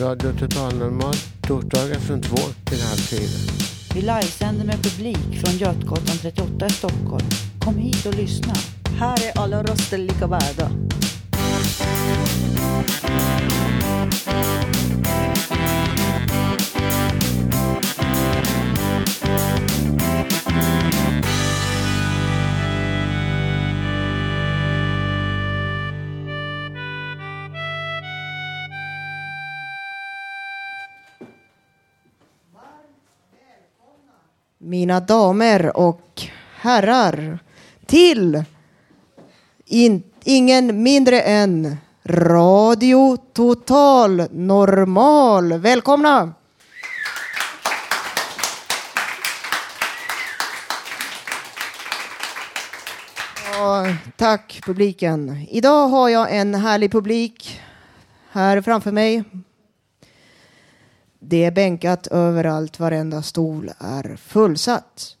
Radio totalnormal, torsdagar från två till halv fyra. Vi livesänder med publik från Götgatan 38 i Stockholm. Kom hit och lyssna. Här är alla röster lika värda. Mina damer och herrar till in, ingen mindre än Radio Total Normal. Välkomna! Ja, tack publiken. Idag har jag en härlig publik här framför mig. Det är bänkat överallt, varenda stol är fullsatt.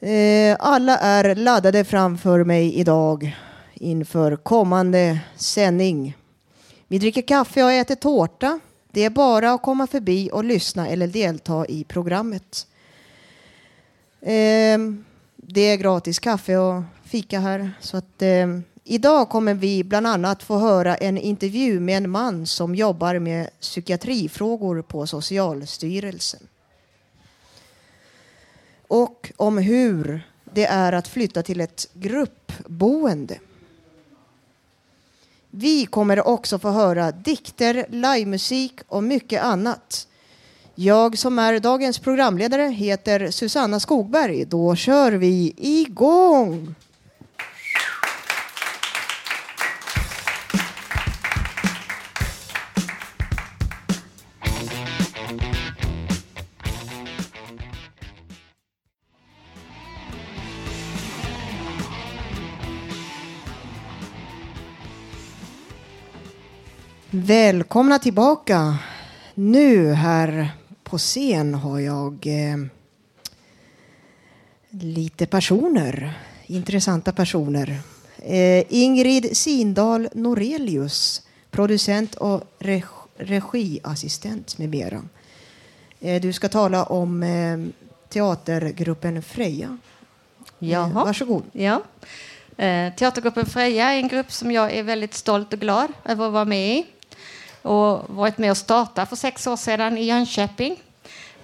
Eh, alla är laddade framför mig idag inför kommande sändning. Vi dricker kaffe och äter tårta. Det är bara att komma förbi och lyssna eller delta i programmet. Eh, det är gratis kaffe och fika här. Så att, eh, idag kommer vi bland annat få höra en intervju med en man som jobbar med psykiatrifrågor på Socialstyrelsen. Och om hur det är att flytta till ett gruppboende. Vi kommer också få höra dikter, livemusik och mycket annat. Jag som är dagens programledare heter Susanna Skogberg. Då kör vi igång! Välkomna tillbaka. Nu här på scen har jag eh, lite personer, intressanta personer. Eh, Ingrid Sindal Norelius, producent och reg regiassistent med mera. Eh, du ska tala om eh, teatergruppen Freja. Jaha. Eh, varsågod. Ja. Eh, Teatergruppen Freja är en grupp som jag är väldigt stolt och glad över att vara med i och varit med och startat för sex år sedan i Jönköping.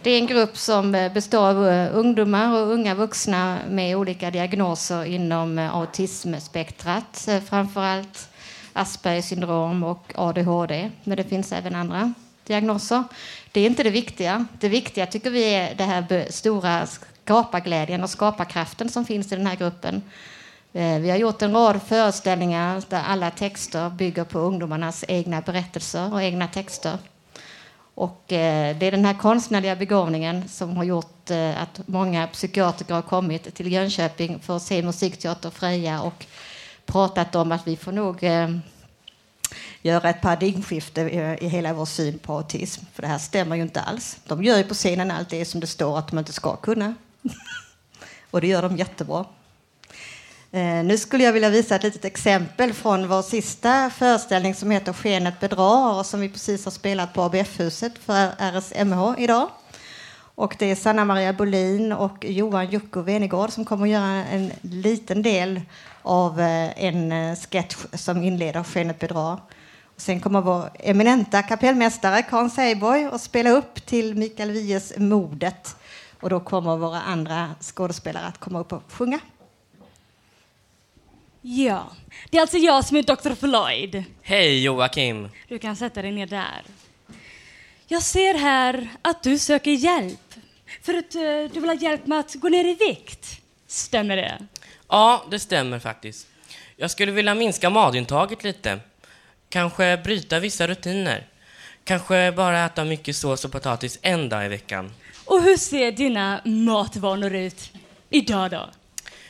Det är en grupp som eh, består av eh, ungdomar och unga vuxna med olika diagnoser inom eh, autismspektrat, framförallt Aspergers syndrom och ADHD, men det finns även andra diagnoser. Det är inte det viktiga. Det viktiga tycker vi är det här stora skaparglädjen och skaparkraften som finns i den här gruppen. Eh, vi har gjort en rad föreställningar där alla texter bygger på ungdomarnas egna berättelser och egna texter. Och eh, det är den här konstnärliga begåvningen som har gjort eh, att många psykiatriker har kommit till Jönköping för att se musikteater Freja och pratat om att vi får nog göra ett paradigmskifte i hela vår syn på autism. För det här stämmer ju inte alls. De gör ju på scenen allt det som det står att de inte ska kunna. och det gör de jättebra. Eh, nu skulle jag vilja visa ett litet exempel från vår sista föreställning som heter Skenet bedrar och som vi precis har spelat på ABF-huset för RSMH idag. Och det är Sanna Maria Bolin och Johan Jocko Venegård som kommer att göra en liten del av eh, en eh, sketch som inleder Skenet bedrar. Och sen kommer vår eminenta kapellmästare Karin Seiborg att spela upp till Mikael Wiehes Modet. Och då kommer våra andra skådespelare att komma upp och sjunga. Ja, det är alltså jag som är Dr. Floyd. Hej Joakim. Du kan sätta dig ner där. Jag ser här att du söker hjälp. För att uh, du vill ha hjälp med att gå ner i vikt. Stämmer det? Ja, det stämmer faktiskt. Jag skulle vilja minska matintaget lite. Kanske bryta vissa rutiner. Kanske bara äta mycket sås och potatis en dag i veckan. Och hur ser dina matvanor ut idag då?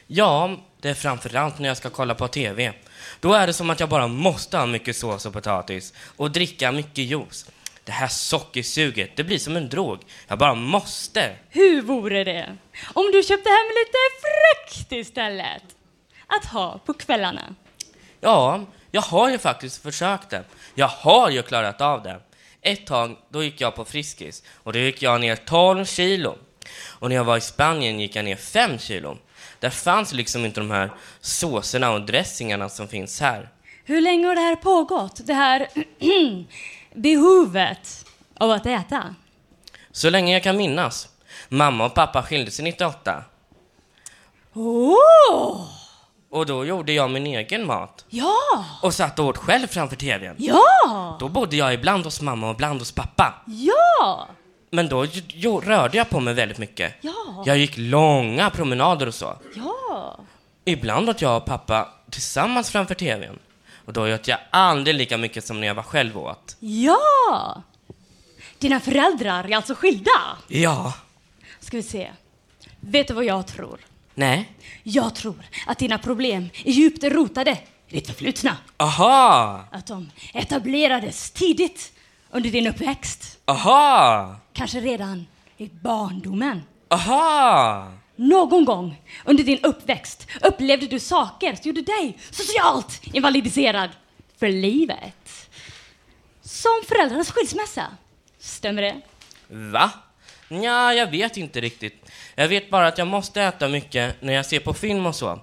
Ja, det är framförallt när jag ska kolla på TV. Då är det som att jag bara måste ha mycket sås och potatis och dricka mycket juice. Det här sockersuget, det blir som en drog. Jag bara måste. Hur vore det om du köpte hem lite frukt istället? Att ha på kvällarna. Ja, jag har ju faktiskt försökt det. Jag har ju klarat av det. Ett tag, då gick jag på Friskis och då gick jag ner 12 kilo. Och när jag var i Spanien gick jag ner 5 kilo. Där fanns liksom inte de här såserna och dressingarna som finns här. Hur länge har det här pågått? Det här behovet av att äta? Så länge jag kan minnas. Mamma och pappa skilde sig 98. Åh! Och då gjorde jag min egen mat. Ja! Och satt och åt själv framför TVn. Ja! Då bodde jag ibland hos mamma och ibland hos pappa. Ja! Men då jo, rörde jag på mig väldigt mycket. Ja! Jag gick långa promenader och så. Ja! Ibland åt jag och pappa tillsammans framför TVn. Och då åt jag aldrig lika mycket som när jag var själv åt. Ja! Dina föräldrar är alltså skilda? Ja. Ska vi se. Vet du vad jag tror? Nej. Jag tror att dina problem är djupt rotade i ditt förflutna. Aha! Att de etablerades tidigt under din uppväxt. Aha! Kanske redan i barndomen. Aha! Någon gång under din uppväxt upplevde du saker som gjorde dig socialt invalidiserad för livet. Som föräldrarnas skilsmässa. Stämmer det? Va? Ja, jag vet inte riktigt. Jag vet bara att jag måste äta mycket när jag ser på film och så.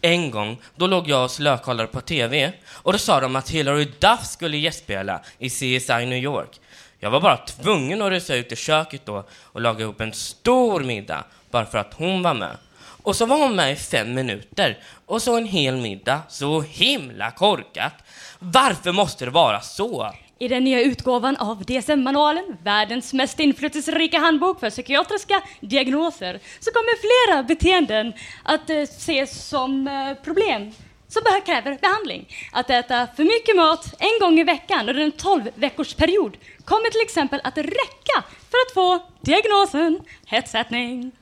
En gång, då låg jag och slökollade på TV och då sa de att Hillary Duff skulle gästspela i CSI New York. Jag var bara tvungen att rusa ut i köket då och laga ihop en stor middag bara för att hon var med. Och så var hon med i fem minuter och så en hel middag. Så himla korkat. Varför måste det vara så? I den nya utgåvan av DSM-manualen, världens mest inflytelserika handbok för psykiatriska diagnoser, så kommer flera beteenden att eh, ses som eh, problem som kräver behandling. Att äta för mycket mat en gång i veckan under en 12 veckors period kommer till exempel att räcka för att få diagnosen hetsätning.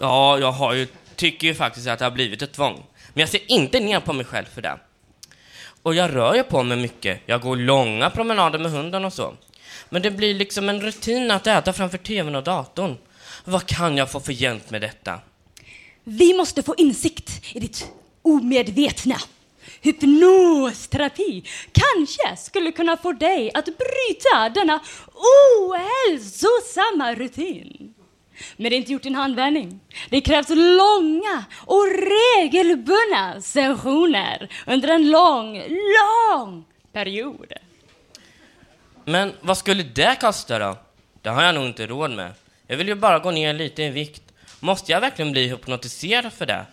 Ja, jag har ju, tycker ju faktiskt att det har blivit ett tvång. Men jag ser inte ner på mig själv för det. Och jag rör ju på mig mycket. Jag går långa promenader med hunden och så. Men det blir liksom en rutin att äta framför tvn och datorn. Vad kan jag få för hjälp med detta? Vi måste få insikt i ditt omedvetna. Hypnosterapi kanske skulle kunna få dig att bryta denna ohälsosamma rutin. Men det är inte gjort i en handvändning. Det krävs långa och regelbundna sessioner under en lång, lång period. Men vad skulle det kosta då? Det har jag nog inte råd med. Jag vill ju bara gå ner lite i vikt. Måste jag verkligen bli hypnotiserad för det?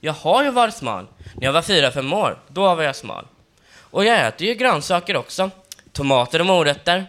Jag har ju varit smal. När jag var fyra, fem år, då var jag smal. Och jag äter ju grönsaker också. Tomater och morötter.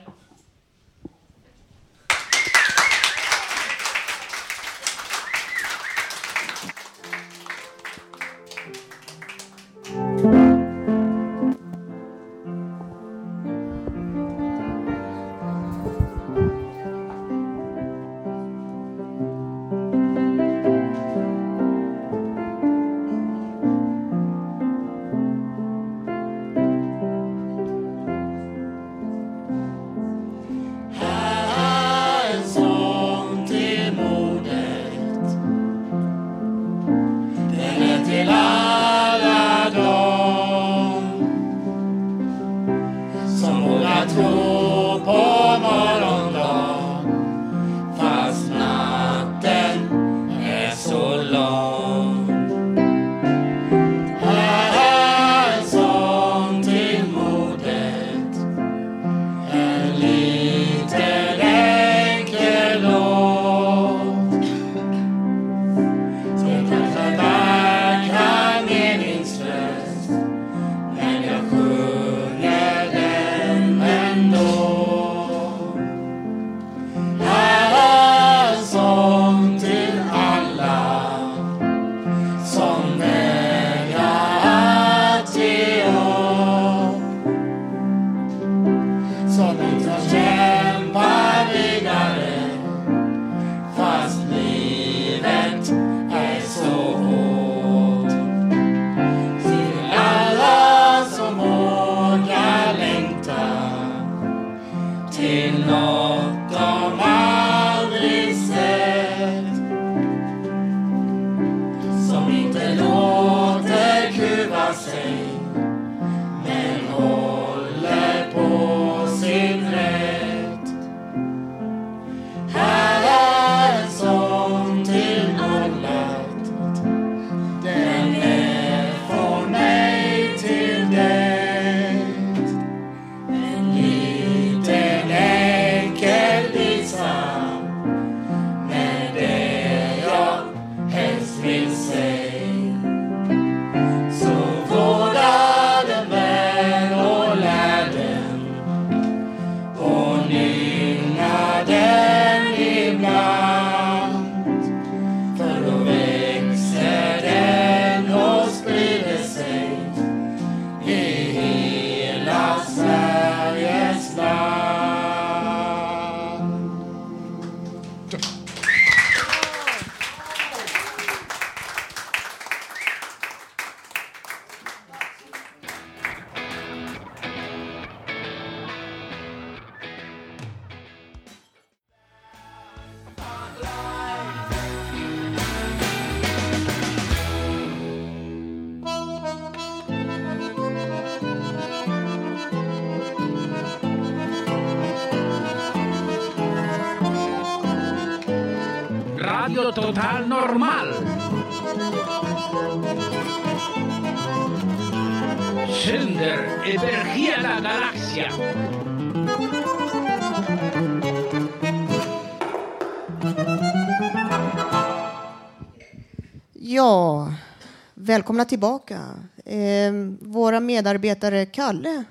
Välkomna tillbaka. Eh, våra medarbetare Kalle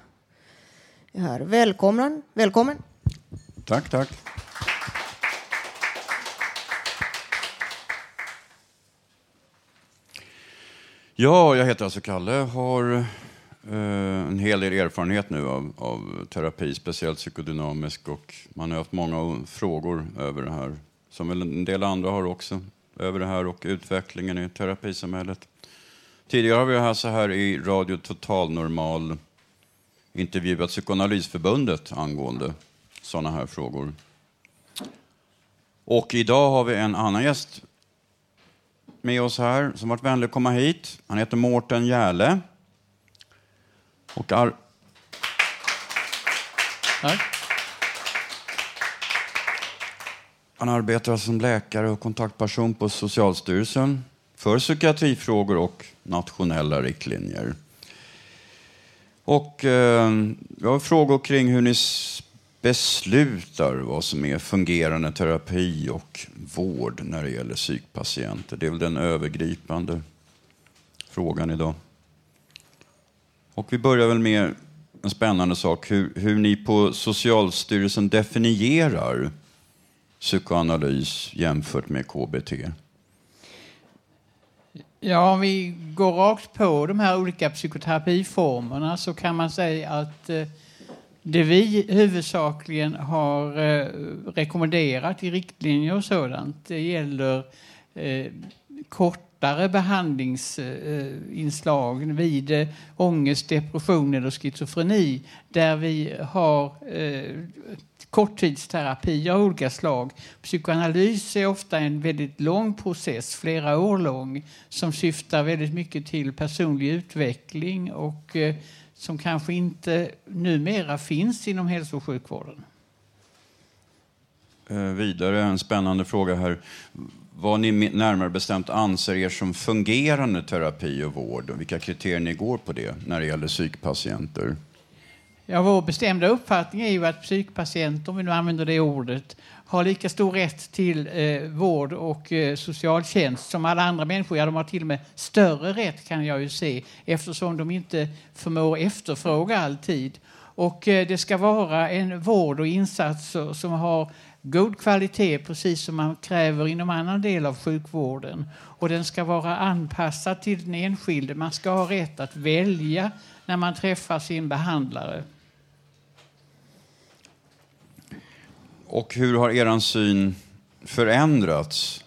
är här. Välkommen. Välkommen. Tack, tack. Ja, jag heter alltså Kalle. Har eh, en hel del erfarenhet nu av, av terapi, speciellt psykodynamisk. Och man har haft många frågor över det här, som väl en del andra har också, över det här och utvecklingen i terapisamhället. Tidigare har vi alltså här i Radio Total Normal intervjuat Psykoanalysförbundet angående sådana här frågor. Och idag har vi en annan gäst med oss här som varit vänlig att komma hit. Han heter Mårten Järle. Och ar- Han arbetar som läkare och kontaktperson på Socialstyrelsen för psykiatrifrågor och nationella riktlinjer. Och eh, jag har frågor kring hur ni beslutar vad som är fungerande terapi och vård när det gäller psykpatienter. Det är väl den övergripande frågan idag. Och vi börjar väl med en spännande sak, hur, hur ni på Socialstyrelsen definierar psykoanalys jämfört med KBT. Ja, om vi går rakt på de här olika psykoterapiformerna så kan man säga att eh, det vi huvudsakligen har eh, rekommenderat i riktlinjer och sådant, det gäller eh, kortare behandlingsinslag vid ångest, depression eller schizofreni där vi har korttidsterapi av olika slag. Psykoanalys är ofta en väldigt lång process, flera år lång, som syftar väldigt mycket till personlig utveckling och eh, som kanske inte numera finns inom hälso och sjukvården. Eh, vidare en spännande fråga här. Vad ni närmare bestämt anser er som fungerande terapi och vård och vilka kriterier ni går på det när det gäller psykpatienter. Ja, vår bestämda uppfattning är ju att psykpatienter, om vi nu använder det ordet, har lika stor rätt till eh, vård och eh, socialtjänst som alla andra människor. Ja, de har till och med större rätt kan jag ju se eftersom de inte förmår efterfråga alltid. Och eh, det ska vara en vård och insatser som har god kvalitet precis som man kräver inom annan del av sjukvården. Och den ska vara anpassad till den enskilde. Man ska ha rätt att välja när man träffar sin behandlare. Och hur har er syn förändrats?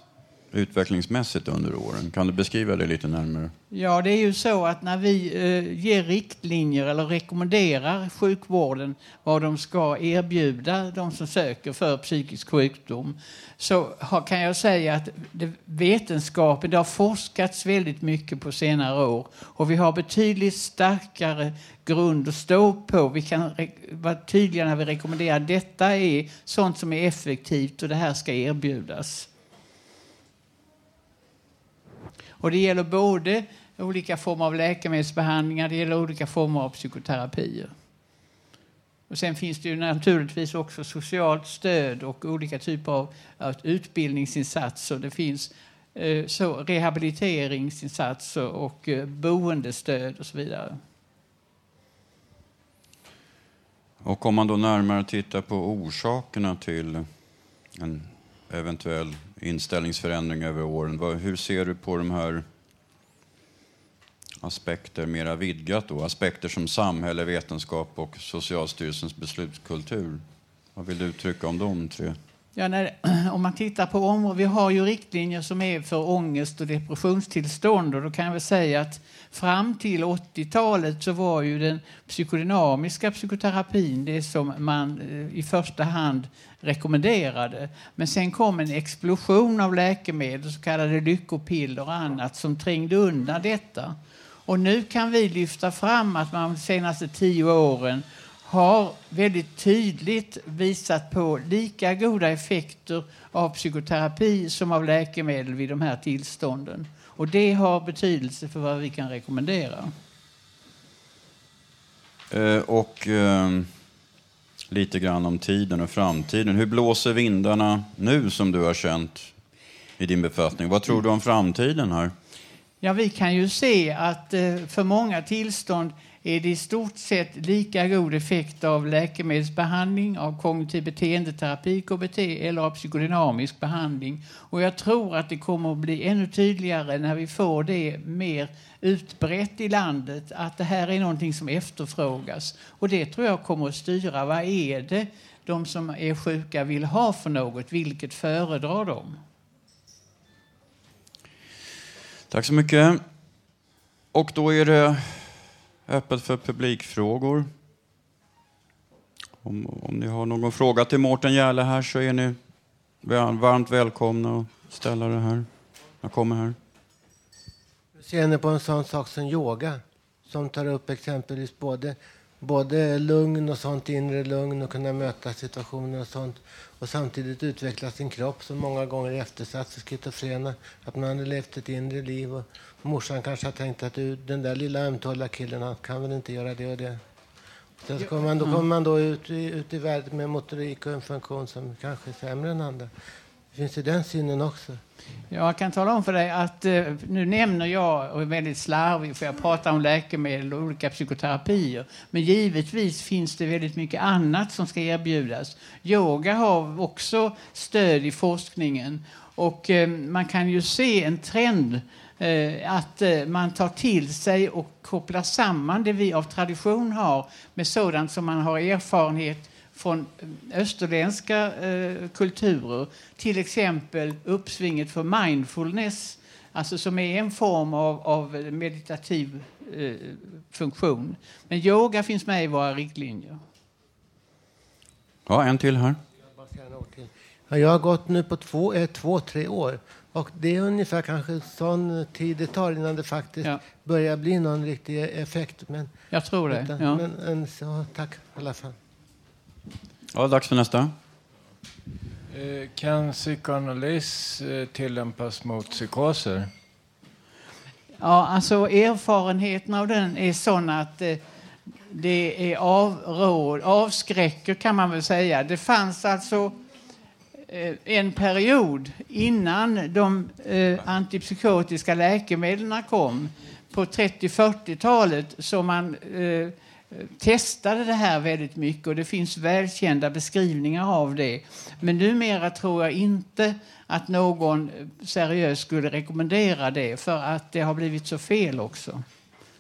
Utvecklingsmässigt under åren? Kan du beskriva det lite närmare? Ja, det är ju så att när vi eh, ger riktlinjer eller rekommenderar sjukvården vad de ska erbjuda de som söker för psykisk sjukdom så har, kan jag säga att det, vetenskapen, det har forskats väldigt mycket på senare år och vi har betydligt starkare grund att stå på. Vi kan vara tydliga när vi rekommenderar att detta är sånt som är effektivt och det här ska erbjudas. Och det gäller både olika former av läkemedelsbehandlingar, det gäller olika former av psykoterapier. Och sen finns det ju naturligtvis också socialt stöd och olika typer av, utbildningsinsatser. Det finns eh, så, rehabiliteringsinsatser och eh, boendestöd och så vidare. Och om man då närmare tittar på orsakerna till en eventuell inställningsförändring över åren, hur ser du på de här aspekter mera vidgat då? Aspekter som samhälle, vetenskap och Socialstyrelsens beslutskultur. Vad vill du uttrycka om de tre? Ja, när, om man tittar på området, vi har ju riktlinjer som är för ångest och depressionstillstånd och då kan jag väl säga att fram till 80-talet så var ju den psykodynamiska psykoterapin det som man eh, i första hand rekommenderade. Men sen kom en explosion av läkemedel, så kallade lyckopiller och annat som trängde undan detta. Och nu kan vi lyfta fram att man de senaste tio åren har väldigt tydligt visat på lika goda effekter av psykoterapi som av läkemedel vid de här tillstånden. Och det har betydelse för vad vi kan rekommendera. Eh, och eh, lite grann om tiden och framtiden. Hur blåser vindarna nu som du har känt i din befattning? Vad tror du om framtiden här? Ja, vi kan ju se att eh, för många tillstånd är det i stort sett lika god effekt av läkemedelsbehandling, av kognitiv beteendeterapi, KBT, eller av psykodynamisk behandling. Och jag tror att det kommer att bli ännu tydligare när vi får det mer utbrett i landet, att det här är någonting som efterfrågas. Och det tror jag kommer att styra vad är det de som är sjuka vill ha för något, vilket föredrar de? Tack så mycket. Och då är det öppet för publikfrågor. Om, om ni har någon fråga till Mårten Järle här så är ni varmt välkomna att ställa det här. Jag kommer här. Hur ser ni på en sån sak som yoga? Som tar upp exempelvis både, både lugn och sånt, inre lugn och kunna möta situationer och sånt. Och samtidigt utveckla sin kropp som många gånger är eftersatt för schizofrena. Att man hade levt ett inre liv och morsan kanske har tänkt att du, den där lilla ömtåliga killen han kan väl inte göra det och det. Sen så kommer man, då kommer man då ut ut i världen med motorik och en funktion som kanske är sämre än andra. Finns det den synen också. Jag kan tala om för dig att eh, nu nämner jag, och är väldigt slarvig för jag pratar om läkemedel och olika psykoterapier. Men givetvis finns det väldigt mycket annat som ska erbjudas. Yoga har också stöd i forskningen och eh, man kan ju se en trend eh, att man tar till sig och kopplar samman det vi av tradition har med sådant som man har erfarenhet från österländska eh, kulturer. Till exempel uppsvinget för mindfulness, alltså som är en form av, av meditativ eh, funktion. Men yoga finns med i våra riktlinjer. Ja, en till här. Ja, jag har gått nu på två, eh, två, tre år. Och det är ungefär kanske sån tid det tar innan det faktiskt börjar bli någon riktig effekt. Men, Jag tror det, utan- ja. Men, en, så, tack i alla fall. Ja, dags för nästa. Eh, Kan psykoanalys eh, tillämpas mot psykoser? Ja, alltså erfarenheten av den är sån att eh, det är avråd, avskräcker kan man väl säga. Det fanns alltså en period innan de antipsykotiska läkemedlen kom på 30-40-talet så man testade det här väldigt mycket och det finns välkända beskrivningar av det. Men numera tror jag inte att någon seriöst skulle rekommendera det för att det har blivit så fel också.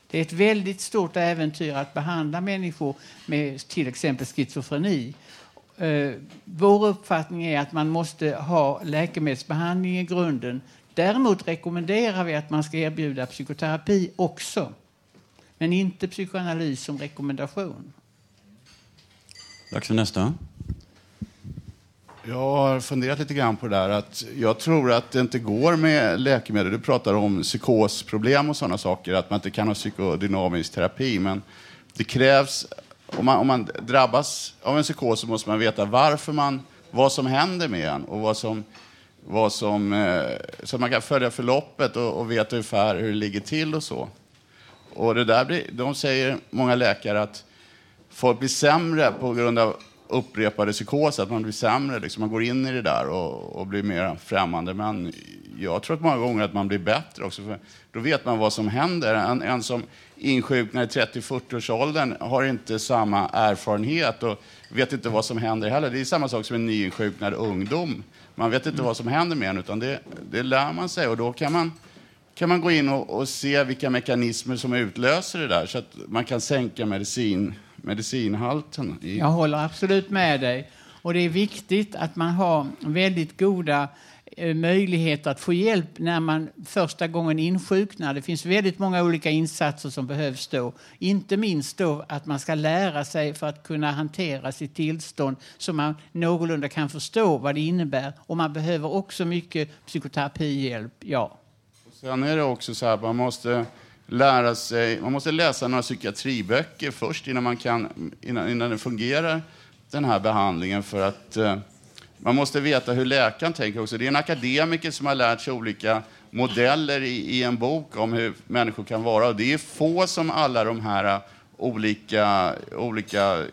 Det är ett väldigt stort äventyr att behandla människor med till exempel schizofreni eh, vår uppfattning är att man måste ha läkemedelsbehandling i grunden. Däremot rekommenderar vi att man ska erbjuda psykoterapi också. Men inte psykoanalys som rekommendation. Dags för nästa. Jag har funderat lite grann på det där. Att jag tror att det inte går med läkemedel. Du pratar om psykosproblem och sådana saker, att man inte kan ha psykodynamisk terapi. Men det krävs, om man, om man drabbas av en psykos så måste man veta varför man, vad som händer med en och vad som, vad som, eh, så att man kan följa förloppet och, och veta ungefär hur det ligger till och så. Och det där blir, de säger, många läkare, att folk blir sämre på grund av upprepade psykoser, att man blir sämre, liksom, man går in i det där och, och blir mer främmande. Men jag tror att många gånger att man blir bättre också, för då vet man vad som händer. En, en som insjuknar i 30-40-årsåldern har inte samma erfarenhet och vet inte vad som händer heller. Det är samma sak som en nyinsjuknad ungdom. Man vet inte vad som händer med en, utan det, det lär man sig och då kan man kan man gå in och, och, se vilka mekanismer som utlöser det där så att man kan sänka medicin, medicinhalten. I... Jag håller absolut med dig. Och det är viktigt att man har väldigt goda eh, möjligheter att få hjälp när man första gången insjuknar. Det finns väldigt många olika insatser som behövs då. Inte minst då att man ska lära sig för att kunna hantera sitt tillstånd så man någorlunda kan förstå vad det innebär. Och man behöver också mycket psykoterapihjälp, ja. Sen är det också så att man måste lära sig, man måste läsa några psykiatriböcker först innan, man kan, innan, innan det fungerar, den här behandlingen. För att eh, man måste veta hur läkaren tänker också. Det är en akademiker som har lärt sig olika modeller i, i en bok om hur människor kan vara. Och det är få som alla de här olika, olika eh,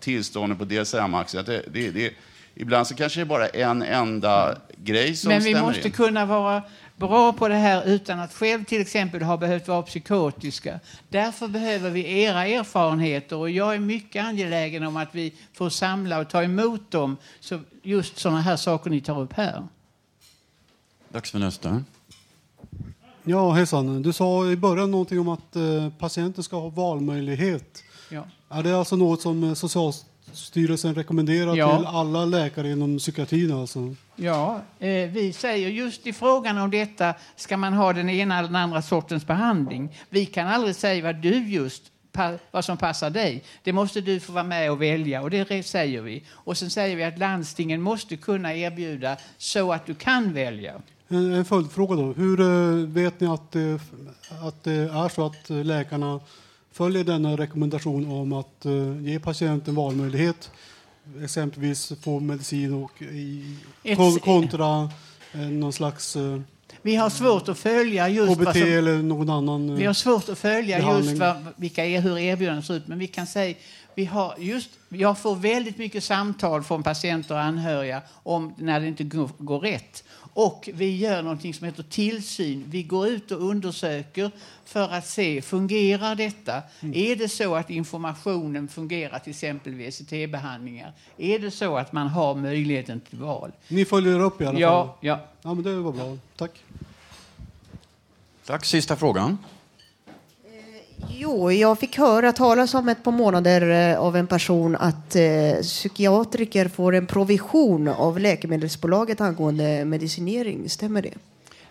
tillstånden på DSM-axeln. Det, det, det, ibland så kanske det är bara en enda grej som Men vi stämmer måste in. kunna vara bra på det här utan att själv till exempel ha behövt vara psykotiska. Därför behöver vi era erfarenheter och jag är mycket angelägen om att vi får samla och ta emot dem. Så just sådana här saker ni tar upp här. Dags för nästa. Ja, hejsan. Du sa i början någonting om att eh, patienten ska ha valmöjlighet. Ja. Är det alltså något som eh, Socialstyrelsen rekommenderar Ja. till alla läkare inom psykiatrin? Alltså? Ja, eh, vi säger just i frågan om detta, ska man ha den ena eller den andra sortens behandling? Vi kan aldrig säga vad du just vad som passar dig. Det måste du få vara med och välja och det säger vi. Och sen säger vi att landstingen måste kunna erbjuda så att du kan välja. En, en följdfråga då. Hur eh, vet ni att, det- att det är så att eh, läkarna följer denna rekommendation om att eh, ge patienten valmöjlighet? Exempelvis få medicin och i, Ett- kontra eh, någon slags eh, Vi har svårt att följa just KBT vad som, eller någon annan eh, Vi har svårt att följa behandling. just vad, vilka är, hur erbjudandena ser ut, men vi kan säga vi har just, jag får väldigt mycket samtal från patienter och anhöriga om när det inte går, går rätt. Och vi gör någonting som heter tillsyn. Vi går ut och undersöker för att se, fungerar detta? Mm. Är det så att informationen fungerar till exempel vid ECT-behandlingar? Är det så att man har möjligheten till val? Ni följer upp i alla Ja, fall? ja. Ja, men det var bra. Tack. Tack. Sista frågan. Jo, jag fick höra talas om ett par månader eh, av en person att eh, psykiatriker får en provision av läkemedelsbolaget angående medicinering. Stämmer det?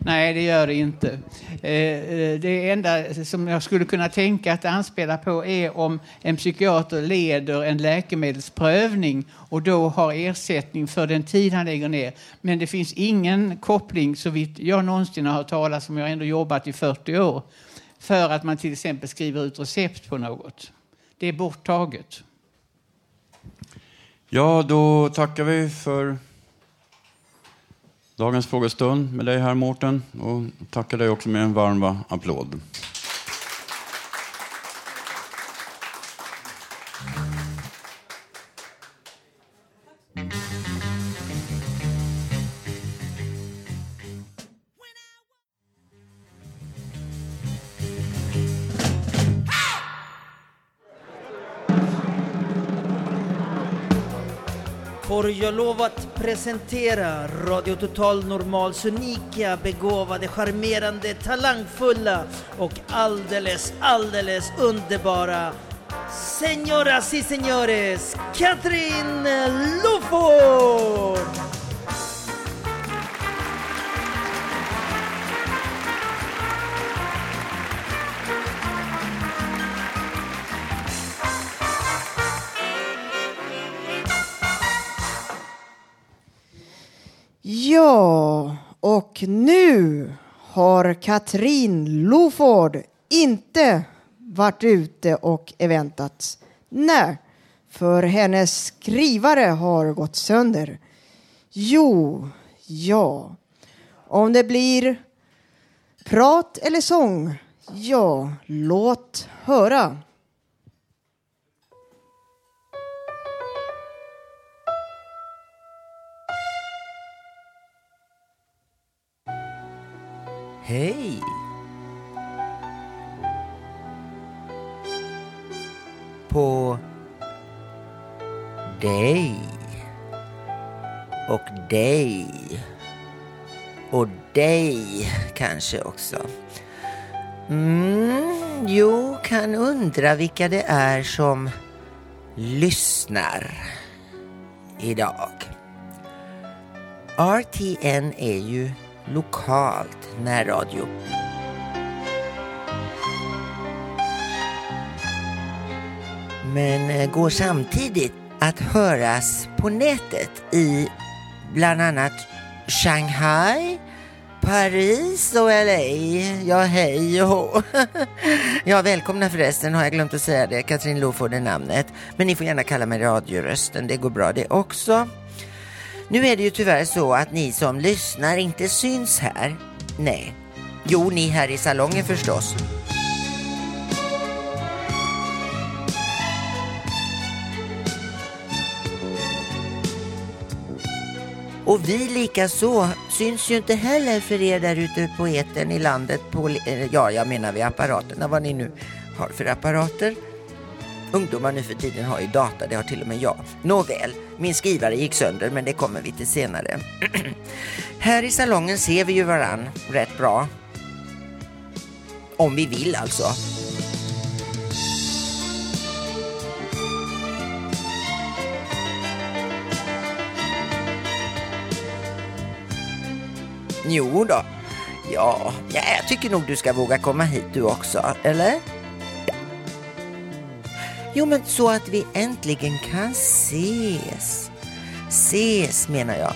Nej, det gör det inte. Eh, eh, det enda som jag skulle kunna tänka att det anspelar på är om en psykiater leder en läkemedelsprövning och då har ersättning för den tid han lägger ner. Men det finns ingen koppling, så vitt jag någonsin har hört talas om, jag har ändå jobbat i 40 år, för att man till exempel skriver ut recept på något. Det är borttaget. Ja, då tackar vi för dagens frågestund med dig här Mårten och tackar dig också med en varm applåd. Jag lov att presentera Radio Total Normals unika, begåvade, charmerande, talangfulla och alldeles, alldeles underbara señoras y señores, Katrin Loford! Ja, och nu har Katrin Loford inte varit ute och eventat. Nej, för hennes skrivare har gått sönder. Jo, ja. Om det blir prat eller sång, ja, låt höra. Hej! På dig. Och dig. Och dig kanske också. Mm, jo, kan undra vilka det är som lyssnar idag. RTN är ju lokalt närradio. Men eh, går samtidigt att höras på nätet i bland annat Shanghai, Paris och LA. Ja, hej och hå. Ja, välkomna förresten, har jag glömt att säga det. Katrin Loford är namnet. Men ni får gärna kalla mig radiorösten, det går bra det också. Nu är det ju tyvärr så att ni som lyssnar inte syns här. Nej. Jo, ni här i salongen förstås. Och vi lika så syns ju inte heller för er där ute på eten i landet. På, eh, ja, jag menar vid apparaterna, vad ni nu har för apparater. Ungdomar nu för tiden har ju data, det har till och med jag. Nåväl, min skrivare gick sönder men det kommer vi till senare. Här i salongen ser vi ju varann rätt bra. Om vi vill alltså. Jo då. Ja, ja, jag tycker nog du ska våga komma hit du också, eller? Jo, men så att vi äntligen kan ses. Ses menar jag.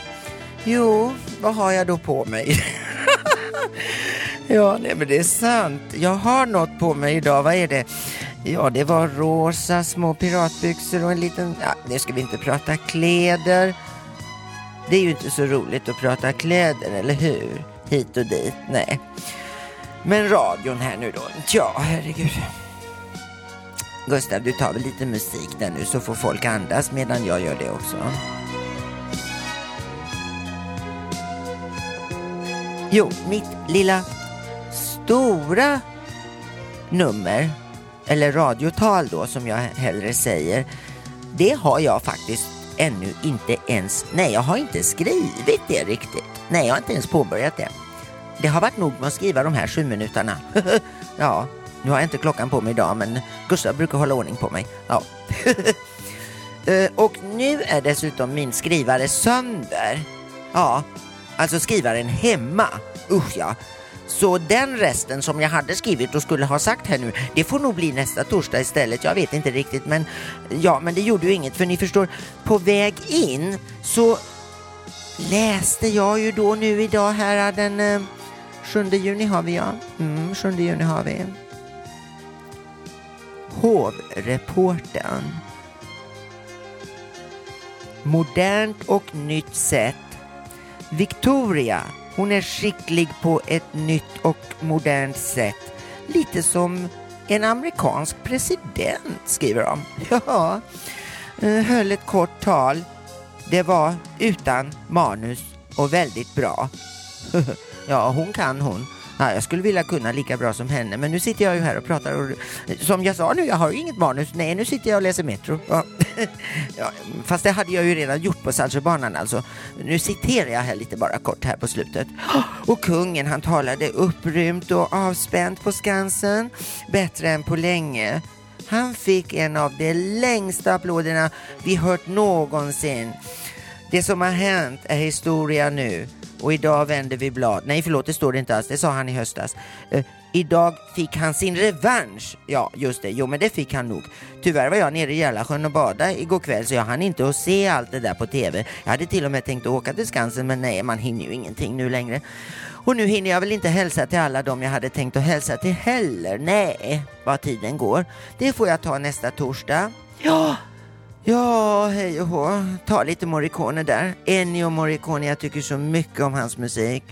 Jo, vad har jag då på mig? ja, nej men det är sant. Jag har något på mig idag. Vad är det? Ja, det var rosa små piratbyxor och en liten... Ja, nu ska vi inte prata kläder. Det är ju inte så roligt att prata kläder, eller hur? Hit och dit, nej. Men radion här nu då. Ja, herregud. Gustav, du tar väl lite musik där nu så får folk andas medan jag gör det också. Jo, mitt lilla stora nummer, eller radiotal då som jag hellre säger, det har jag faktiskt ännu inte ens, nej jag har inte skrivit det riktigt. Nej, jag har inte ens påbörjat det. Det har varit nog med att skriva de här sju minuterna. ja, nu har jag inte klockan på mig idag men Gustav brukar hålla ordning på mig. Ja. Eh, och nu är dessutom min skrivare sönder. Ja, alltså skrivaren hemma. Usch ja. Så den resten som jag hade skrivit och skulle ha sagt här nu, det får nog bli nästa torsdag istället. Jag vet inte riktigt men ja, men det gjorde ju inget för ni förstår, på väg in så läste jag ju då nu idag här den eh, 7 juni har vi ja. Mm, 7 juni har vi. Hovreportern. Modernt och nytt sätt. Victoria, hon är skicklig på ett nytt och modernt sätt. Lite som en amerikansk president, skriver de. Ja, eh, höll ett kort tal. Det var utan manus och väldigt bra. ja, hon kan hon. Ja, jag skulle vilja kunna lika bra som henne, men nu sitter jag ju här och pratar och som jag sa nu, jag har ju inget manus. Nej, nu sitter jag och läser Metro. Ja. ja, fast det hade jag ju redan gjort på Saltsjöbanan alltså. Nu citerar jag här lite bara kort här på slutet. Och kungen han talade upprymt och avspänt på Skansen, bättre än på länge. Han fick en av de längsta applåderna vi hört någonsin. Det som har hänt är historia nu och idag vänder vi blad. Nej förlåt, det står det inte alls. Det sa han i höstas. Eh, idag fick han sin revansch. Ja, just det. Jo, men det fick han nog. Tyvärr var jag nere i Järlasjön och badade igår kväll så jag hann inte att se allt det där på TV. Jag hade till och med tänkt att åka till Skansen men nej, man hinner ju ingenting nu längre. Och nu hinner jag väl inte hälsa till alla dem jag hade tänkt att hälsa till heller. Nej, vad tiden går. Det får jag ta nästa torsdag. Ja, Ja, hej och hå. Ta lite Morricone där. Ennio Morricone, jag tycker så mycket om hans musik.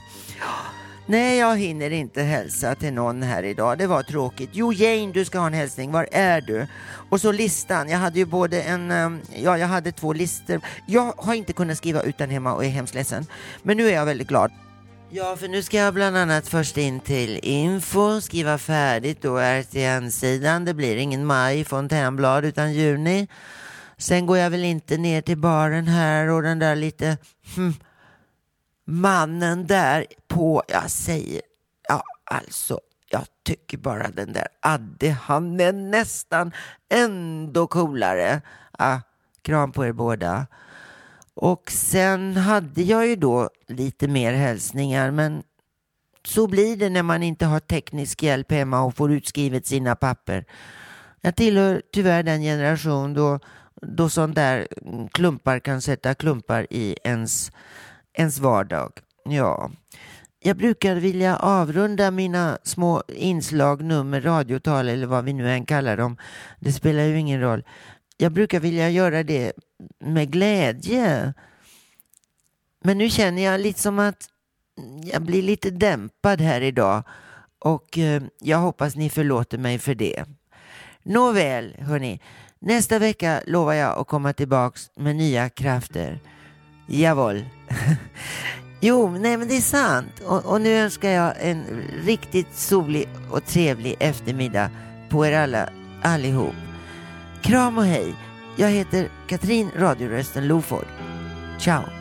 Nej, jag hinner inte hälsa till någon här idag. Det var tråkigt. Jo, Jane, du ska ha en hälsning. Var är du? Och så listan. Jag hade ju både en, ehm, ja, jag hade två listor. Jag har inte kunnat skriva ut den hemma och är hemskt ledsen. Men nu är jag väldigt glad. Ja, för nu ska jag bland annat först in till info, skriva färdigt då RTN-sidan. Det blir ingen maj fontänblad utan juni. Sen går jag väl inte ner till baren här och den där lite hm, mannen där på, jag säger, ja alltså, jag tycker bara den där Adde, han är nästan ändå coolare. Ah, kram på er båda. Och sen hade jag ju då lite mer hälsningar, men så blir det när man inte har teknisk hjälp hemma och får utskrivet sina papper. Jag tillhör tyvärr den generation då då sån där mm, klumpar kan sätta klumpar i ens, ens vardag. Ja. Jag brukar vilja avrunda mina små inslag, nummer, radiotal eller vad vi nu än kallar dem. Det spelar ju ingen roll. Jag brukar vilja göra det med glädje. Men nu känner jag lite som att jag blir lite dämpad här idag och eh, jag hoppas ni förlåter mig för det. Nåväl, hörni. Nästa vecka lovar jag att komma tillbaks med nya krafter. Jawohl. jo, nej men det är sant. Och, och, nu önskar jag en riktigt solig och trevlig eftermiddag på er alla, allihop. Kram och hej. Jag heter Katrin Radiorösten Loford. Ciao.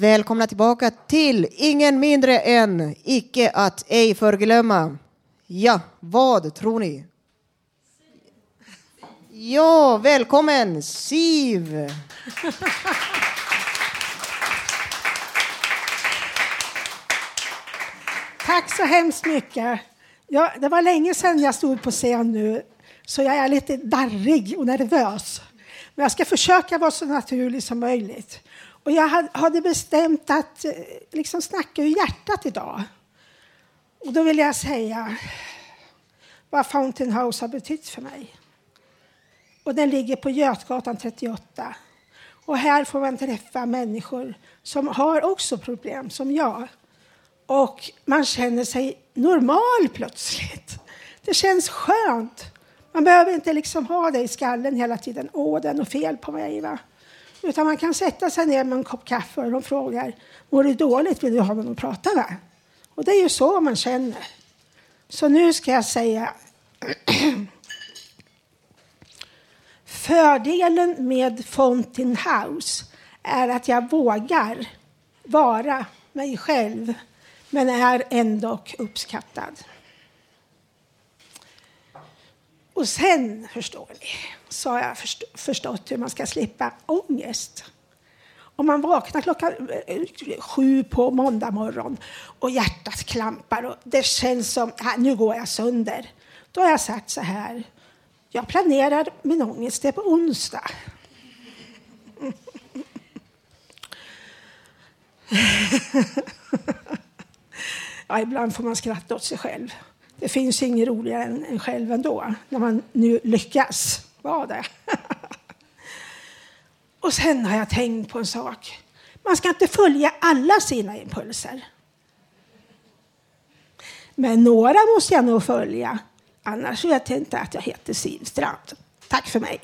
Välkomna tillbaka till ingen mindre än icke att ej förglömma. Ja, vad tror ni? Ja, välkommen Siv! Tack så hemskt mycket. Ja, det var länge sedan jag stod på scen nu, så jag är lite darrig och nervös. Men jag ska försöka vara så naturlig som möjligt. Och jag hade bestämt att eh, liksom snacka ur hjärtat idag. Och då vill jag säga vad Fountain House har betytt för mig. Och den ligger på Götgatan 38. Och här får man träffa människor som har också problem som jag. Och man känner sig normal plötsligt. Det känns skönt. Man behöver inte liksom ha det i skallen hela tiden. Åh, det är något fel på mig. Va? Utan man kan sätta sig ner med en kopp kaffe och de frågar mår du dåligt, vill du ha någon att prata med? Och det är ju så man känner. Så nu ska jag säga Fördelen med Fountain House är att jag vågar vara mig själv men är ändå uppskattad. Och sen, förstår ni, så har jag förstått hur man ska slippa ångest. Om man vaknar klockan eh, sju på måndag morgon och hjärtat klampar och det känns som att nu går jag sönder. Då har jag sagt så här. Jag planerar min ångest det är på onsdag. ja, ibland får man skratta åt sig själv. Det finns inget roligare än en själv ändå, när man nu lyckas vara det. Och sen har jag tänkt på en sak. Man ska inte följa alla sina impulser. Men några måste jag nog följa. Annars vet jag inte att jag heter Siv Strand. Tack för mig.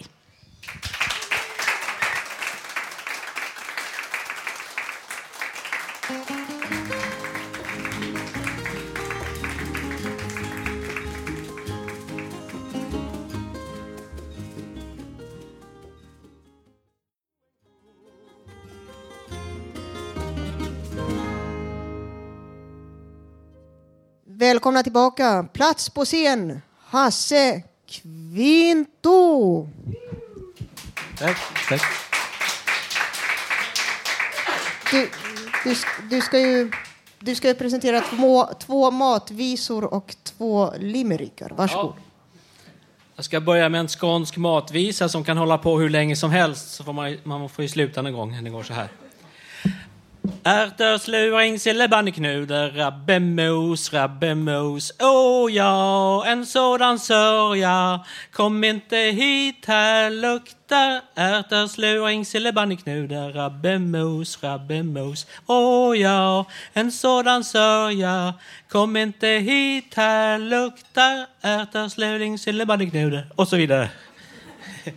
Välkomna tillbaka. Plats på scen, Hasse Kvinto. Tack, tack. Du, du, du, ska ju, du ska ju presentera två, två matvisor och två limerickar. Varsågod. Jag ska börja med en skånsk matvisa som kan hålla på hur länge som helst. Så får man, man får ju sluta någon gång. Den går så här. Ärtor, sluring, sillebandeknuder, rabbemos, rabbemos. Åh ja, en sådan sörja. Kom inte hit, här luktar ärtor, sluring, sillebandeknuder, rabbemos, rabbemos. Åh ja, en sådan sörja. Kom inte hit, här luktar ärtor, sluring, sillebandeknuder. Och så vidare.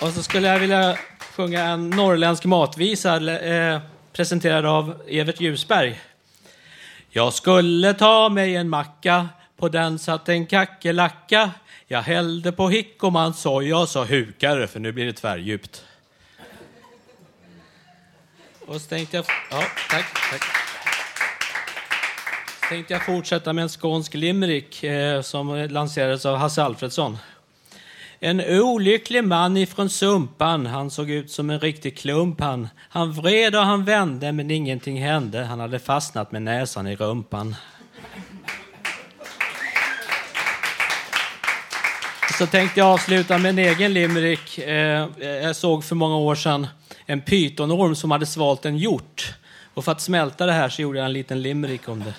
Och så skulle jag vilja sjunga en norrländsk matvisa eh, presenterad av Evert Ljusberg. Jag skulle ta mig en macka, på den satt en kackerlacka. Jag hällde på hick och jag sa hukare för nu blir det tvärdjupt. Och så tänkte jag, ja, tack, tack. Så tänkte jag fortsätta med en skånsk limerick eh, som lanserades av Hasse Alfredsson. En olycklig man ifrån Sumpan, han såg ut som en riktig klump han. Han vred och han vände men ingenting hände, han hade fastnat med näsan i rumpan. Så tänkte jag avsluta med en egen limerick. Eh, jag såg för många år sedan en pytonorm som hade svalt en hjort. Och för att smälta det här så gjorde jag en liten limerick om det.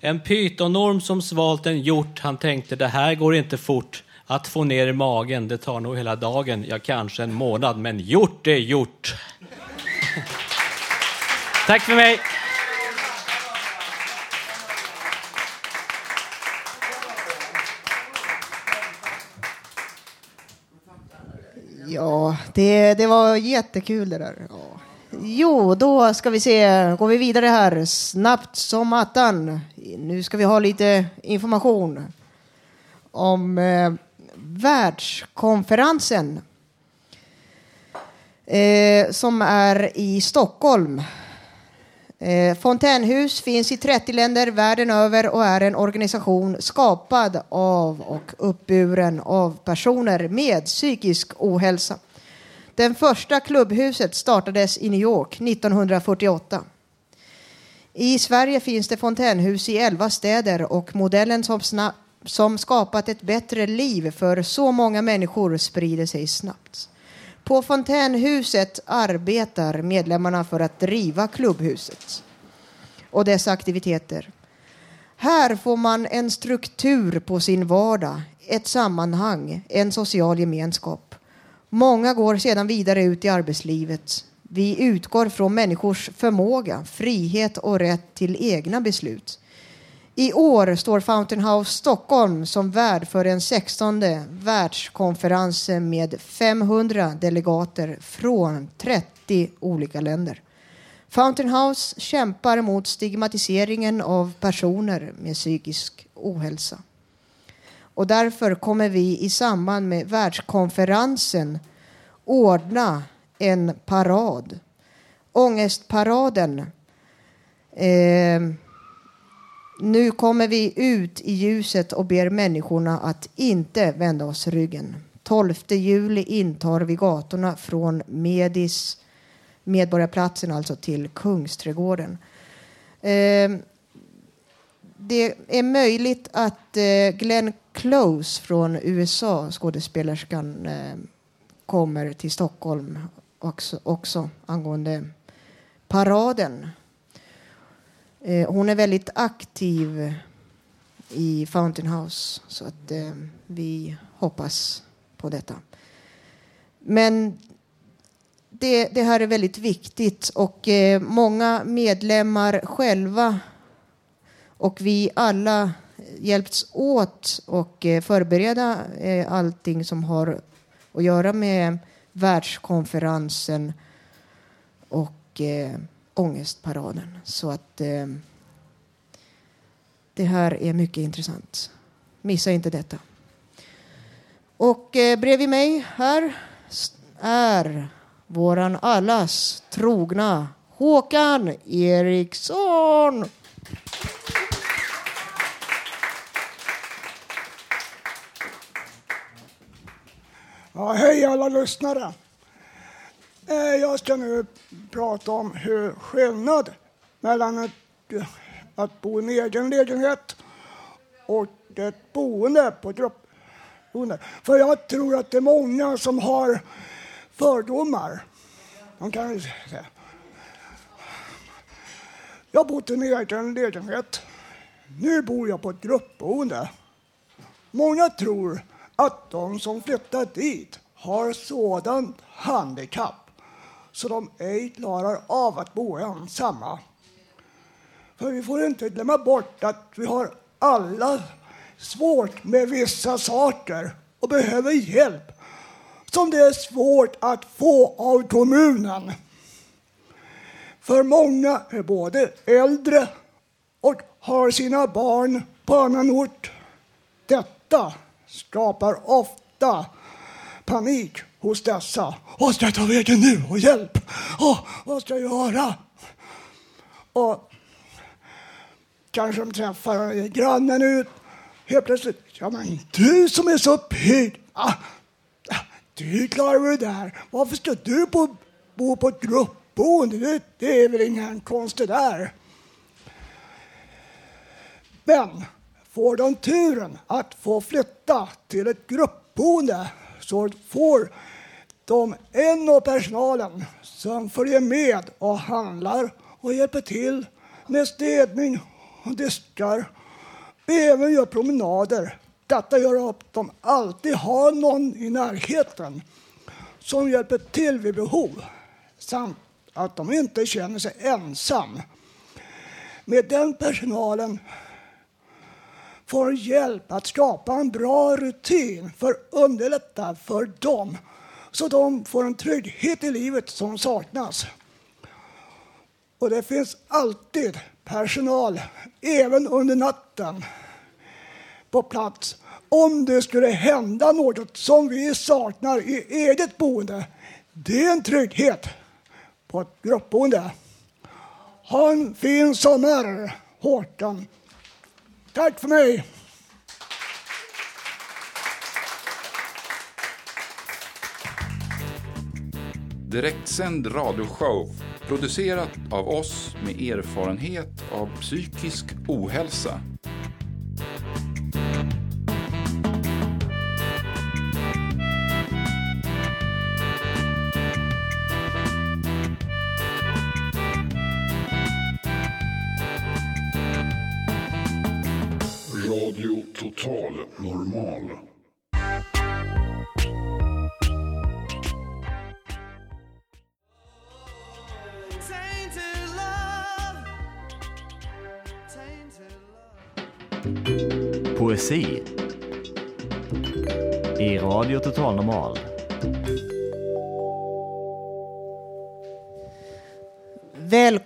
En pytonorm som svalt en hjort, han tänkte det här går inte fort. Att få ner i magen, det tar nog hela dagen, ja kanske en månad, men gjort är gjort. Tack för mig. Ja, det, det var jättekul det där. Ja. Jo, då ska vi se. Går vi vidare här. Snabbt som attan. Nu ska vi ha lite information om eh, världskonferensen eh, som är i Stockholm. Eh, Fontänhus finns i 30 länder världen över och är en organisation skapad av och uppburen av personer med psykisk ohälsa. Den första klubbhuset startades i New York 1948. I Sverige finns det fontänhus i 11 städer och modellen som, som skapat ett bättre liv för så många människor sprider sig snabbt. På Fontänhuset arbetar medlemmarna för att driva klubbhuset och dess aktiviteter. Här får man en struktur på sin vardag, ett sammanhang, en social gemenskap. Många går sedan vidare ut i arbetslivet. Vi utgår från människors förmåga, frihet och rätt till egna beslut. I år står Fountain House Stockholm som värd för den 16 världskonferensen med 500 delegater från 30 olika länder. Fountain House kämpar mot stigmatiseringen av personer med psykisk ohälsa. Och därför kommer vi i samband med världskonferensen ordna en parad. Ångestparaden. Eh, nu kommer vi ut i ljuset och ber människorna att inte vända oss ryggen. 12 juli intar vi gatorna från Medis, Medborgarplatsen alltså till Kungsträdgården. Eh, det är möjligt att eh, Glenn Close från USA, skådespelerskan, eh, kommer till Stockholm också, också angående paraden. Eh, hon är väldigt aktiv i Fountain House så att eh, vi hoppas på detta. Men det, det här är väldigt viktigt och eh, många medlemmar själva och vi alla hjälpts åt och eh, förbereda eh, allting som har att göra med världskonferensen och eh, ångestparaden. Så att eh, det här är mycket intressant. Missa inte detta. Och eh, bredvid mig här är våran allas trogna Håkan Eriksson. Ja, hej alla lyssnare. Eh, jag ska nu prata om hur skillnad mellan ett, att bo i en egen lägenhet och ett boende på gruppboende. För jag tror att det är många som har fördomar. De kan ju säga. Jag har bott i en egen lägenhet. Nu bor jag på ett gruppboende. Många tror att de som flyttar dit har sådant handikapp så de ej klarar av att bo ensamma. För vi får inte glömma bort att vi har alla svårt med vissa saker och behöver hjälp som det är svårt att få av kommunen. För många är både äldre och har sina barn på annan ort. Detta skapar ofta panik hos dessa. Vad ska jag ta vägen nu? Och hjälp! Åh, vad ska jag göra? Och kanske de träffar grannen ut. Helt plötsligt, ja men du som är så pigg. Ah, ah du klarar det där. Varför ska du bo, bo på ett gruppboende? Det, det är väl ingen konstigt där. Men får de turen att få flytta till ett gruppboende så får de en av personalen som följer med och handlar och hjälper till med städning och diskar. Även gör promenader. Detta gör att de alltid har någon i närheten som hjälper till vid behov samt att de inte känner sig ensam. Med den personalen får hjälp att skapa en bra rutin för att underlätta för dem så de får en trygghet i livet som saknas. Och det finns alltid personal, även under natten, på plats om det skulle hända något som vi saknar i eget boende. Det är en trygghet på ett gruppboende. Ha en fin sommar, Håkan. Tack för mig. Direktsänd radioshow producerat av oss med erfarenhet av psykisk ohälsa.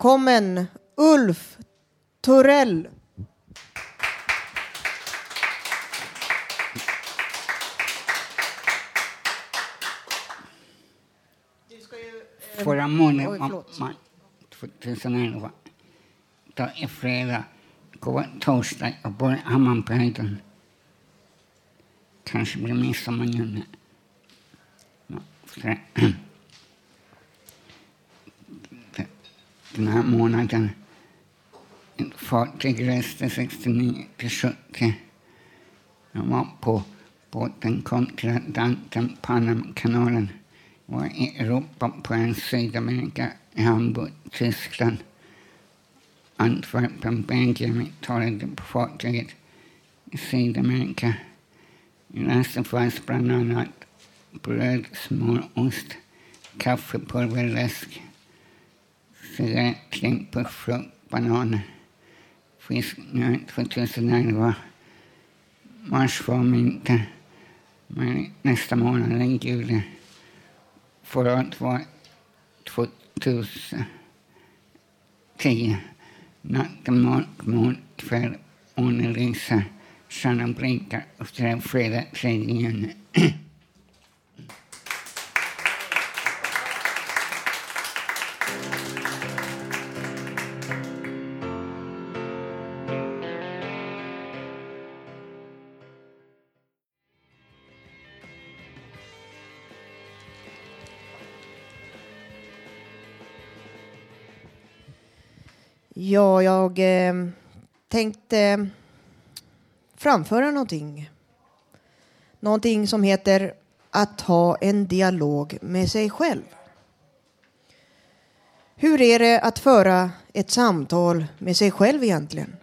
Välkommen Ulf Torell. Förra månaden, Oj, ma- förlåt. ma- 2011, då är fredag, går torsdag och börjar Hammarbyhöjden. Kanske blir midsommar nu. Den här månaden, ett fartyg reste 69 till 70. Jag var på båten till Atlanten, Panamakanalen. var i Europa på en Sydamerika, i Hamburg, Tyskland. Antwerpen, Belgien, Italien på fartyget i Sydamerika. I lasten fanns bland annat bröd, smör, ost, kaffepulver, läsk, cigarett, klimpor, bananer, fisk, 2011. Mars var vinter, men nästa månad är juli. Förra året var 2010. Natten mörk, mörk kväll, månen Sanna stjärnan blinkar och det är fredag 3 juni. Ja, jag eh, tänkte framföra någonting. Någonting som heter att ha en dialog med sig själv. Hur är det att föra ett samtal med sig själv egentligen?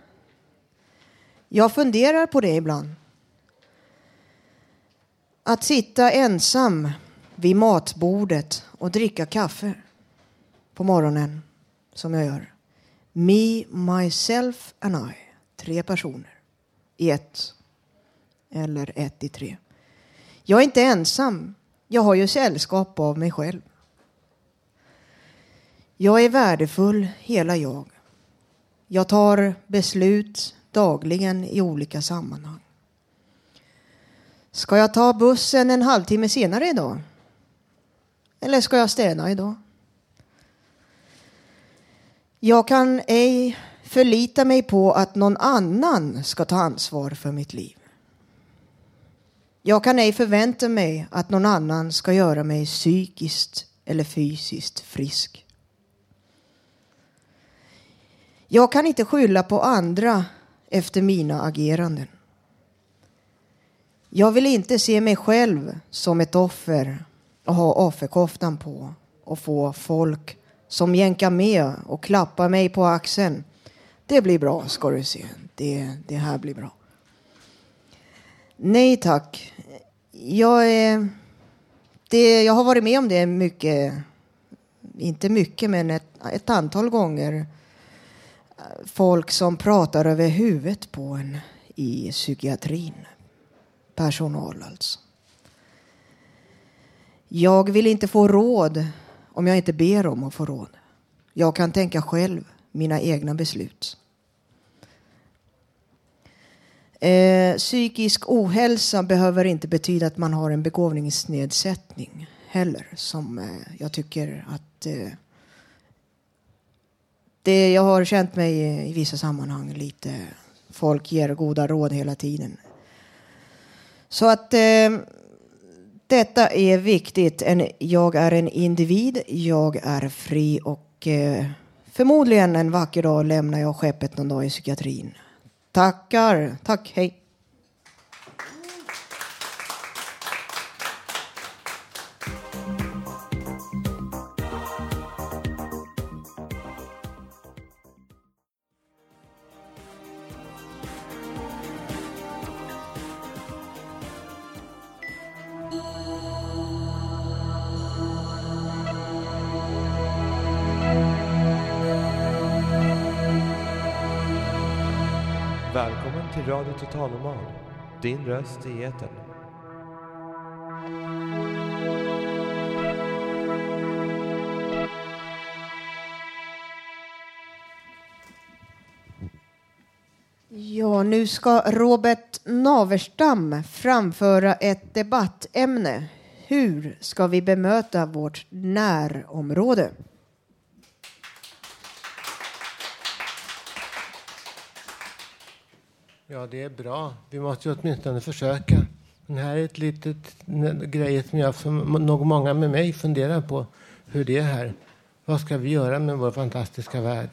Jag funderar på det ibland. Att sitta ensam vid matbordet och dricka kaffe på morgonen, som jag gör. Me, myself and I. Tre personer i ett. Eller ett i tre. Jag är inte ensam. Jag har ju sällskap av mig själv. Jag är värdefull, hela jag. Jag tar beslut dagligen i olika sammanhang. Ska jag ta bussen en halvtimme senare idag? Eller ska jag städa idag? Jag kan ej förlita mig på att någon annan ska ta ansvar för mitt liv. Jag kan ej förvänta mig att någon annan ska göra mig psykiskt eller fysiskt frisk. Jag kan inte skylla på andra efter mina ageranden. Jag vill inte se mig själv som ett offer och ha offerkoftan på och få folk som jänkar med och klappar mig på axeln. Det blir bra, ska du se. Det, det här blir bra. Nej tack. Jag, är, det, jag har varit med om det mycket, inte mycket, men ett, ett antal gånger. Folk som pratar över huvudet på en i psykiatrin. Personal alltså. Jag vill inte få råd om jag inte ber om att få råd. Jag kan tänka själv mina egna beslut. Eh, psykisk ohälsa behöver inte betyda att man har en begåvningsnedsättning heller, som eh, jag tycker att eh, det, jag har känt mig i vissa sammanhang lite... Folk ger goda råd hela tiden. Så att eh, detta är viktigt. En, jag är en individ, jag är fri och eh, förmodligen en vacker dag lämnar jag skeppet någon dag i psykiatrin. Tackar. Tack, hej. Välkommen till Radio Total Normal, din röst i etern. Ja, nu ska Robert Naverstam framföra ett debattämne. Hur ska vi bemöta vårt närområde? Ja, det är bra. Vi måste ju åtminstone försöka. Det här är ett litet grej som jag, som nog många med mig funderar på. Hur det är här. Vad ska vi göra med vår fantastiska värld?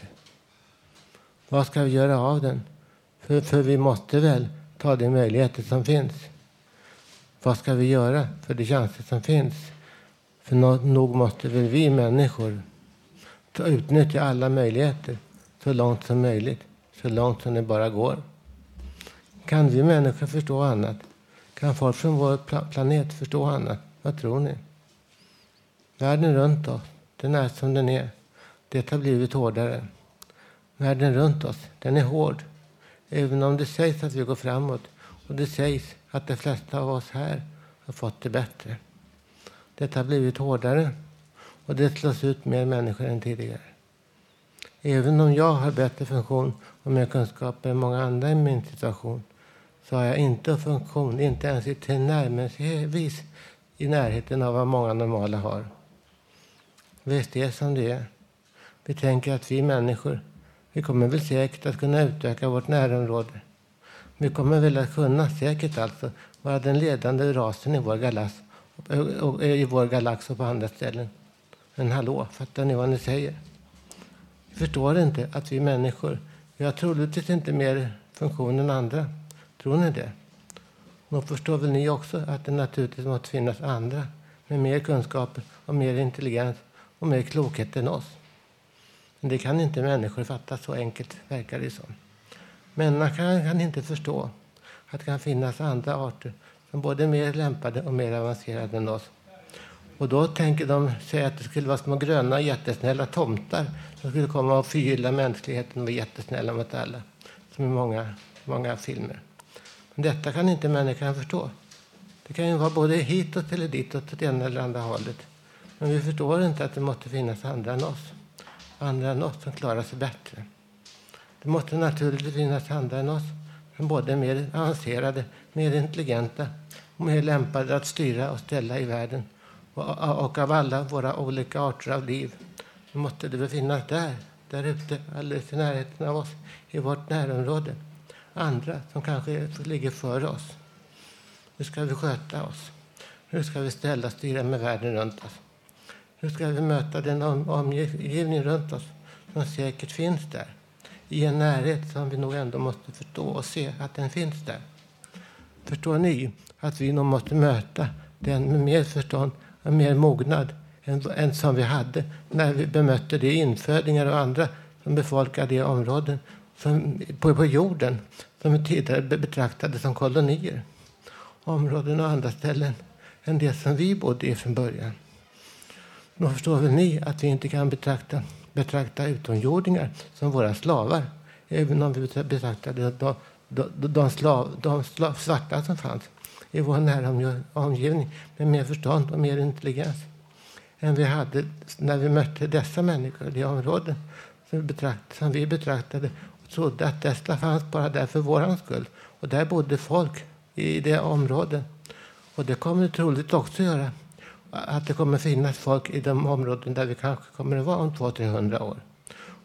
Vad ska vi göra av den? För, för vi måste väl ta de möjligheter som finns. Vad ska vi göra för de chanser som finns? För nog måste väl vi människor ta, utnyttja alla möjligheter så långt som möjligt, så långt som det bara går. Kan vi människor förstå annat? Kan folk från vår planet förstå annat? Vad tror ni? Världen runt oss, den är som den är. Det har blivit hårdare. Världen runt oss, den är hård. Även om det sägs att vi går framåt och det sägs att de flesta av oss här har fått det bättre. Det har blivit hårdare och det slås ut mer människor än tidigare. Även om jag har bättre funktion och mer kunskap än många andra i min situation så har jag inte funktion, inte ens i tillnärmelsevis i närheten av vad många normala har. Visst är det som det är. Vi tänker att vi människor, vi kommer väl säkert att kunna utöka vårt närområde. Vi kommer väl att kunna, säkert alltså, vara den ledande rasen i vår galax, i vår galax och på andra ställen. Men hallå, fattar ni vad ni säger? Vi förstår inte att vi människor, vi har troligtvis inte mer funktion än andra. Tror ni det? Då förstår väl ni också att det naturligtvis måste finnas andra med mer kunskaper och mer intelligens och mer klokhet än oss. Men det kan inte människor fatta så enkelt, verkar det som. Människan kan, kan inte förstå att det kan finnas andra arter som både är mer lämpade och mer avancerade än oss. Och då tänker de sig att det skulle vara små gröna jättesnälla tomtar som skulle komma och förgylla mänskligheten och vara jättesnälla mot alla. Som i många, många filmer. Men detta kan inte människan förstå. Det kan ju vara både hitåt eller ditåt, åt det ena eller andra hållet. Men vi förstår inte att det måste finnas andra än oss. Andra än oss som klarar sig bättre. Det måste naturligtvis finnas andra än oss som både är mer avancerade, mer intelligenta och mer lämpade att styra och ställa i världen. Och, och av alla våra olika arter av liv måste det väl finnas där, där ute, alldeles i närheten av oss, i vårt närområde. Andra som kanske ligger före oss. Hur ska vi sköta oss? Hur ska vi ställa styra med världen runt oss? Hur ska vi möta den omgivning runt oss som säkert finns där? I en närhet som vi nog ändå måste förstå och se att den finns där. Förstår ni att vi nog måste möta den med mer förstånd och mer mognad än, än som vi hade när vi bemötte de infödingar och andra som befolkade de områden som, på, på jorden som vi tidigare betraktade som kolonier. Områden och andra ställen än det som vi bodde i från början. Då förstår väl ni att vi inte kan betrakta, betrakta utomjordingar som våra slavar. Även om vi betraktade de, de, de, slav, de slav, svarta som fanns i vår nära omgivning med mer förstånd och mer intelligens än vi hade när vi mötte dessa människor i de områden som vi, betraktade, som vi betraktade trodde att Estland fanns bara där för vår skull. Och där bodde folk i det området. Och det kommer det troligt också göra. Att det kommer finnas folk i de områden där vi kanske kommer att vara om 200-300 år.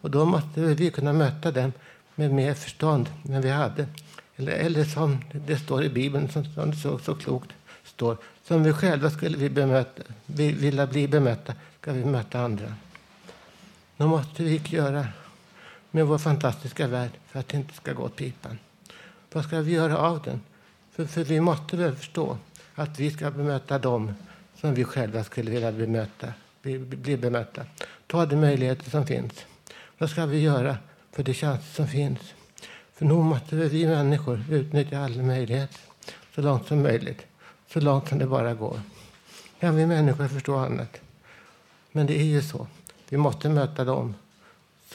Och då måste vi kunna möta dem med mer förstånd än vi hade. Eller, eller som det står i Bibeln, som, som det så, så klokt står. Som vi själva skulle vi bemöta, vi, vilja bli bemötta, ska vi möta andra. Då måste vi göra med vår fantastiska värld för att det inte ska gå åt pipan. Vad ska vi göra av den? För, för vi måste väl förstå att vi ska bemöta dem som vi själva skulle vilja bemöta, bli, bli bemötta. Ta de möjligheter som finns. Vad ska vi göra för de chanser som finns? För nog måste vi människor utnyttja alla möjligheter så långt som möjligt, så långt som det bara går. Kan vi människor förstå annat? Men det är ju så. Vi måste möta dem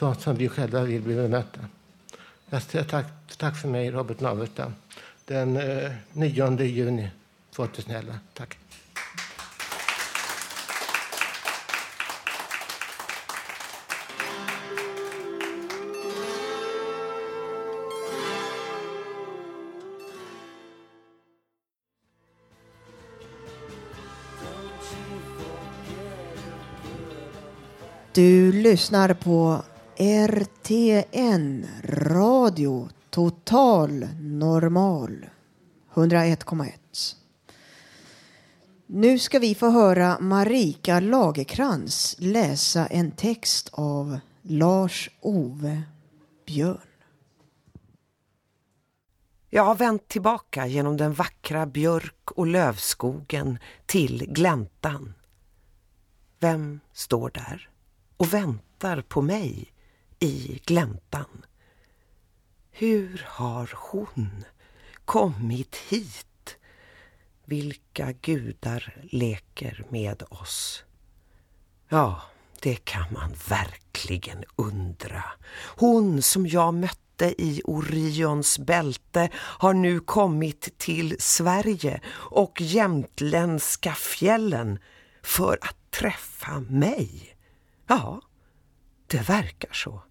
så som vi själva vill bli bemötta. Jag säger tack, tack för mig, Robert Naverstam, den eh, 9 juni 2011. Tack. Du lyssnar på RTN Radio Total Normal 101,1. Nu ska vi få höra Marika Lagerkrans läsa en text av Lars-Ove Björn. Jag har vänt tillbaka genom den vackra björk och lövskogen till gläntan. Vem står där och väntar på mig i gläntan? Hur har hon kommit hit? Vilka gudar leker med oss? Ja, det kan man verkligen undra. Hon som jag mötte i Orions bälte har nu kommit till Sverige och jämtländska fjällen för att träffa mig. Ja, det verkar så.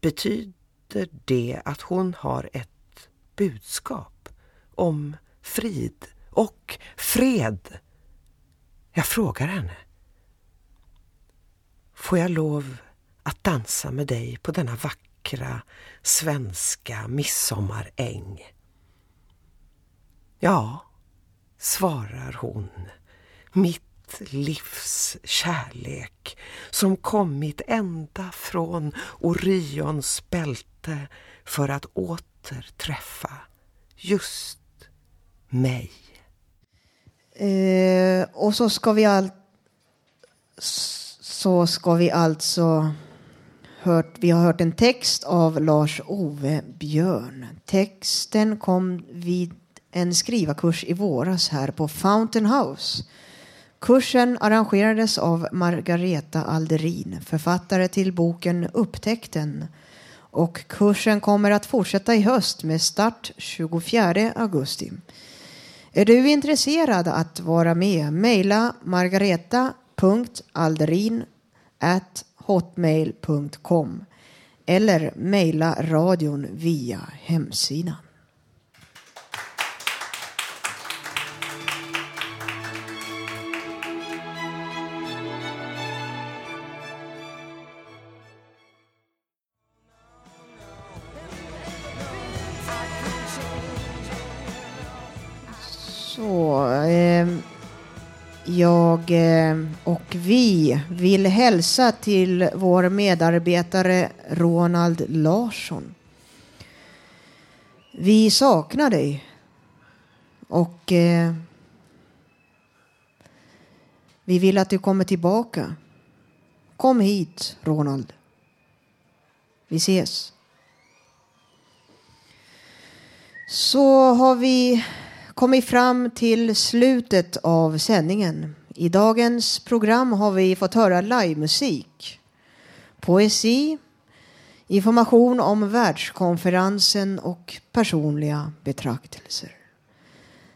Betyder det att hon har ett budskap om frid och fred? Jag frågar henne. Får jag lov att dansa med dig på denna vackra svenska midsommaräng? Ja, svarar hon, mitt mitt livs kärlek som kommit ända från Orions bälte för att åter träffa just mig. Eh, och så ska vi all... så ska vi alltså hört, vi har hört en text av Lars-Ove Björn. Texten kom vid en skrivarkurs i våras här på Fountain House. Kursen arrangerades av Margareta Alderin, författare till boken Upptäckten. Och kursen kommer att fortsätta i höst med start 24 augusti. Är du intresserad att vara med? Mejla margareta.alderin hotmail.com eller mejla radion via hemsidan. Så, eh, jag eh, och vi vill hälsa till vår medarbetare Ronald Larsson. Vi saknar dig. Och eh, vi vill att du kommer tillbaka. Kom hit, Ronald. Vi ses. Så har vi kommit fram till slutet av sändningen. I dagens program har vi fått höra livemusik, poesi, information om världskonferensen och personliga betraktelser.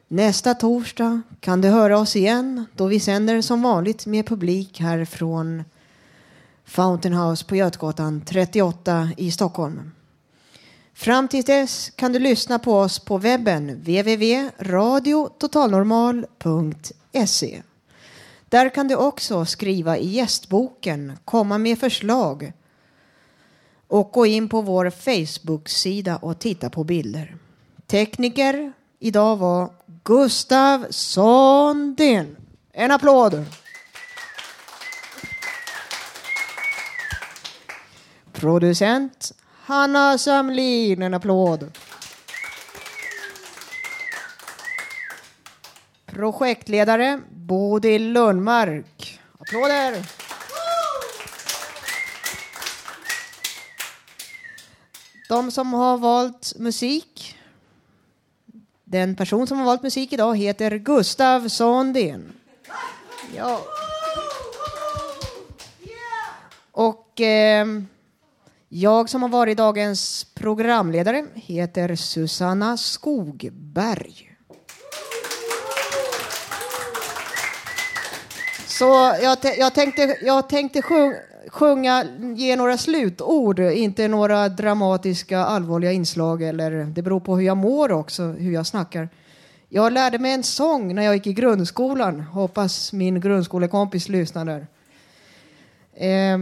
Nästa torsdag kan du höra oss igen då vi sänder som vanligt med publik här från Fountain House på Götgatan 38 i Stockholm. Fram till dess kan du lyssna på oss på webben www.radiototalnormal.se. Där kan du också skriva i gästboken, komma med förslag och gå in på vår Facebook-sida och titta på bilder. Tekniker idag var Gustav Sondin. En applåd! Producent Hanna Samlin, en applåd. Projektledare Bodil Lundmark. Applåder! De som har valt musik. Den person som har valt musik idag heter Gustav Sondin. Ja. Och eh, jag som har varit dagens programledare heter Susanna Skogberg. Så jag, jag tänkte, jag tänkte sjung, sjunga, ge några slutord, inte några dramatiska allvarliga inslag. Eller, det beror på hur jag mår också, hur jag snackar. Jag lärde mig en sång när jag gick i grundskolan. Hoppas min grundskolekompis lyssnar där. Eh,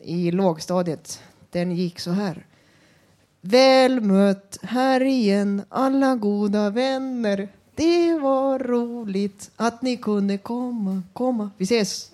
I lågstadiet. Den gick så här. Väl mött här igen alla goda vänner. Det var roligt att ni kunde komma, komma. Vi ses!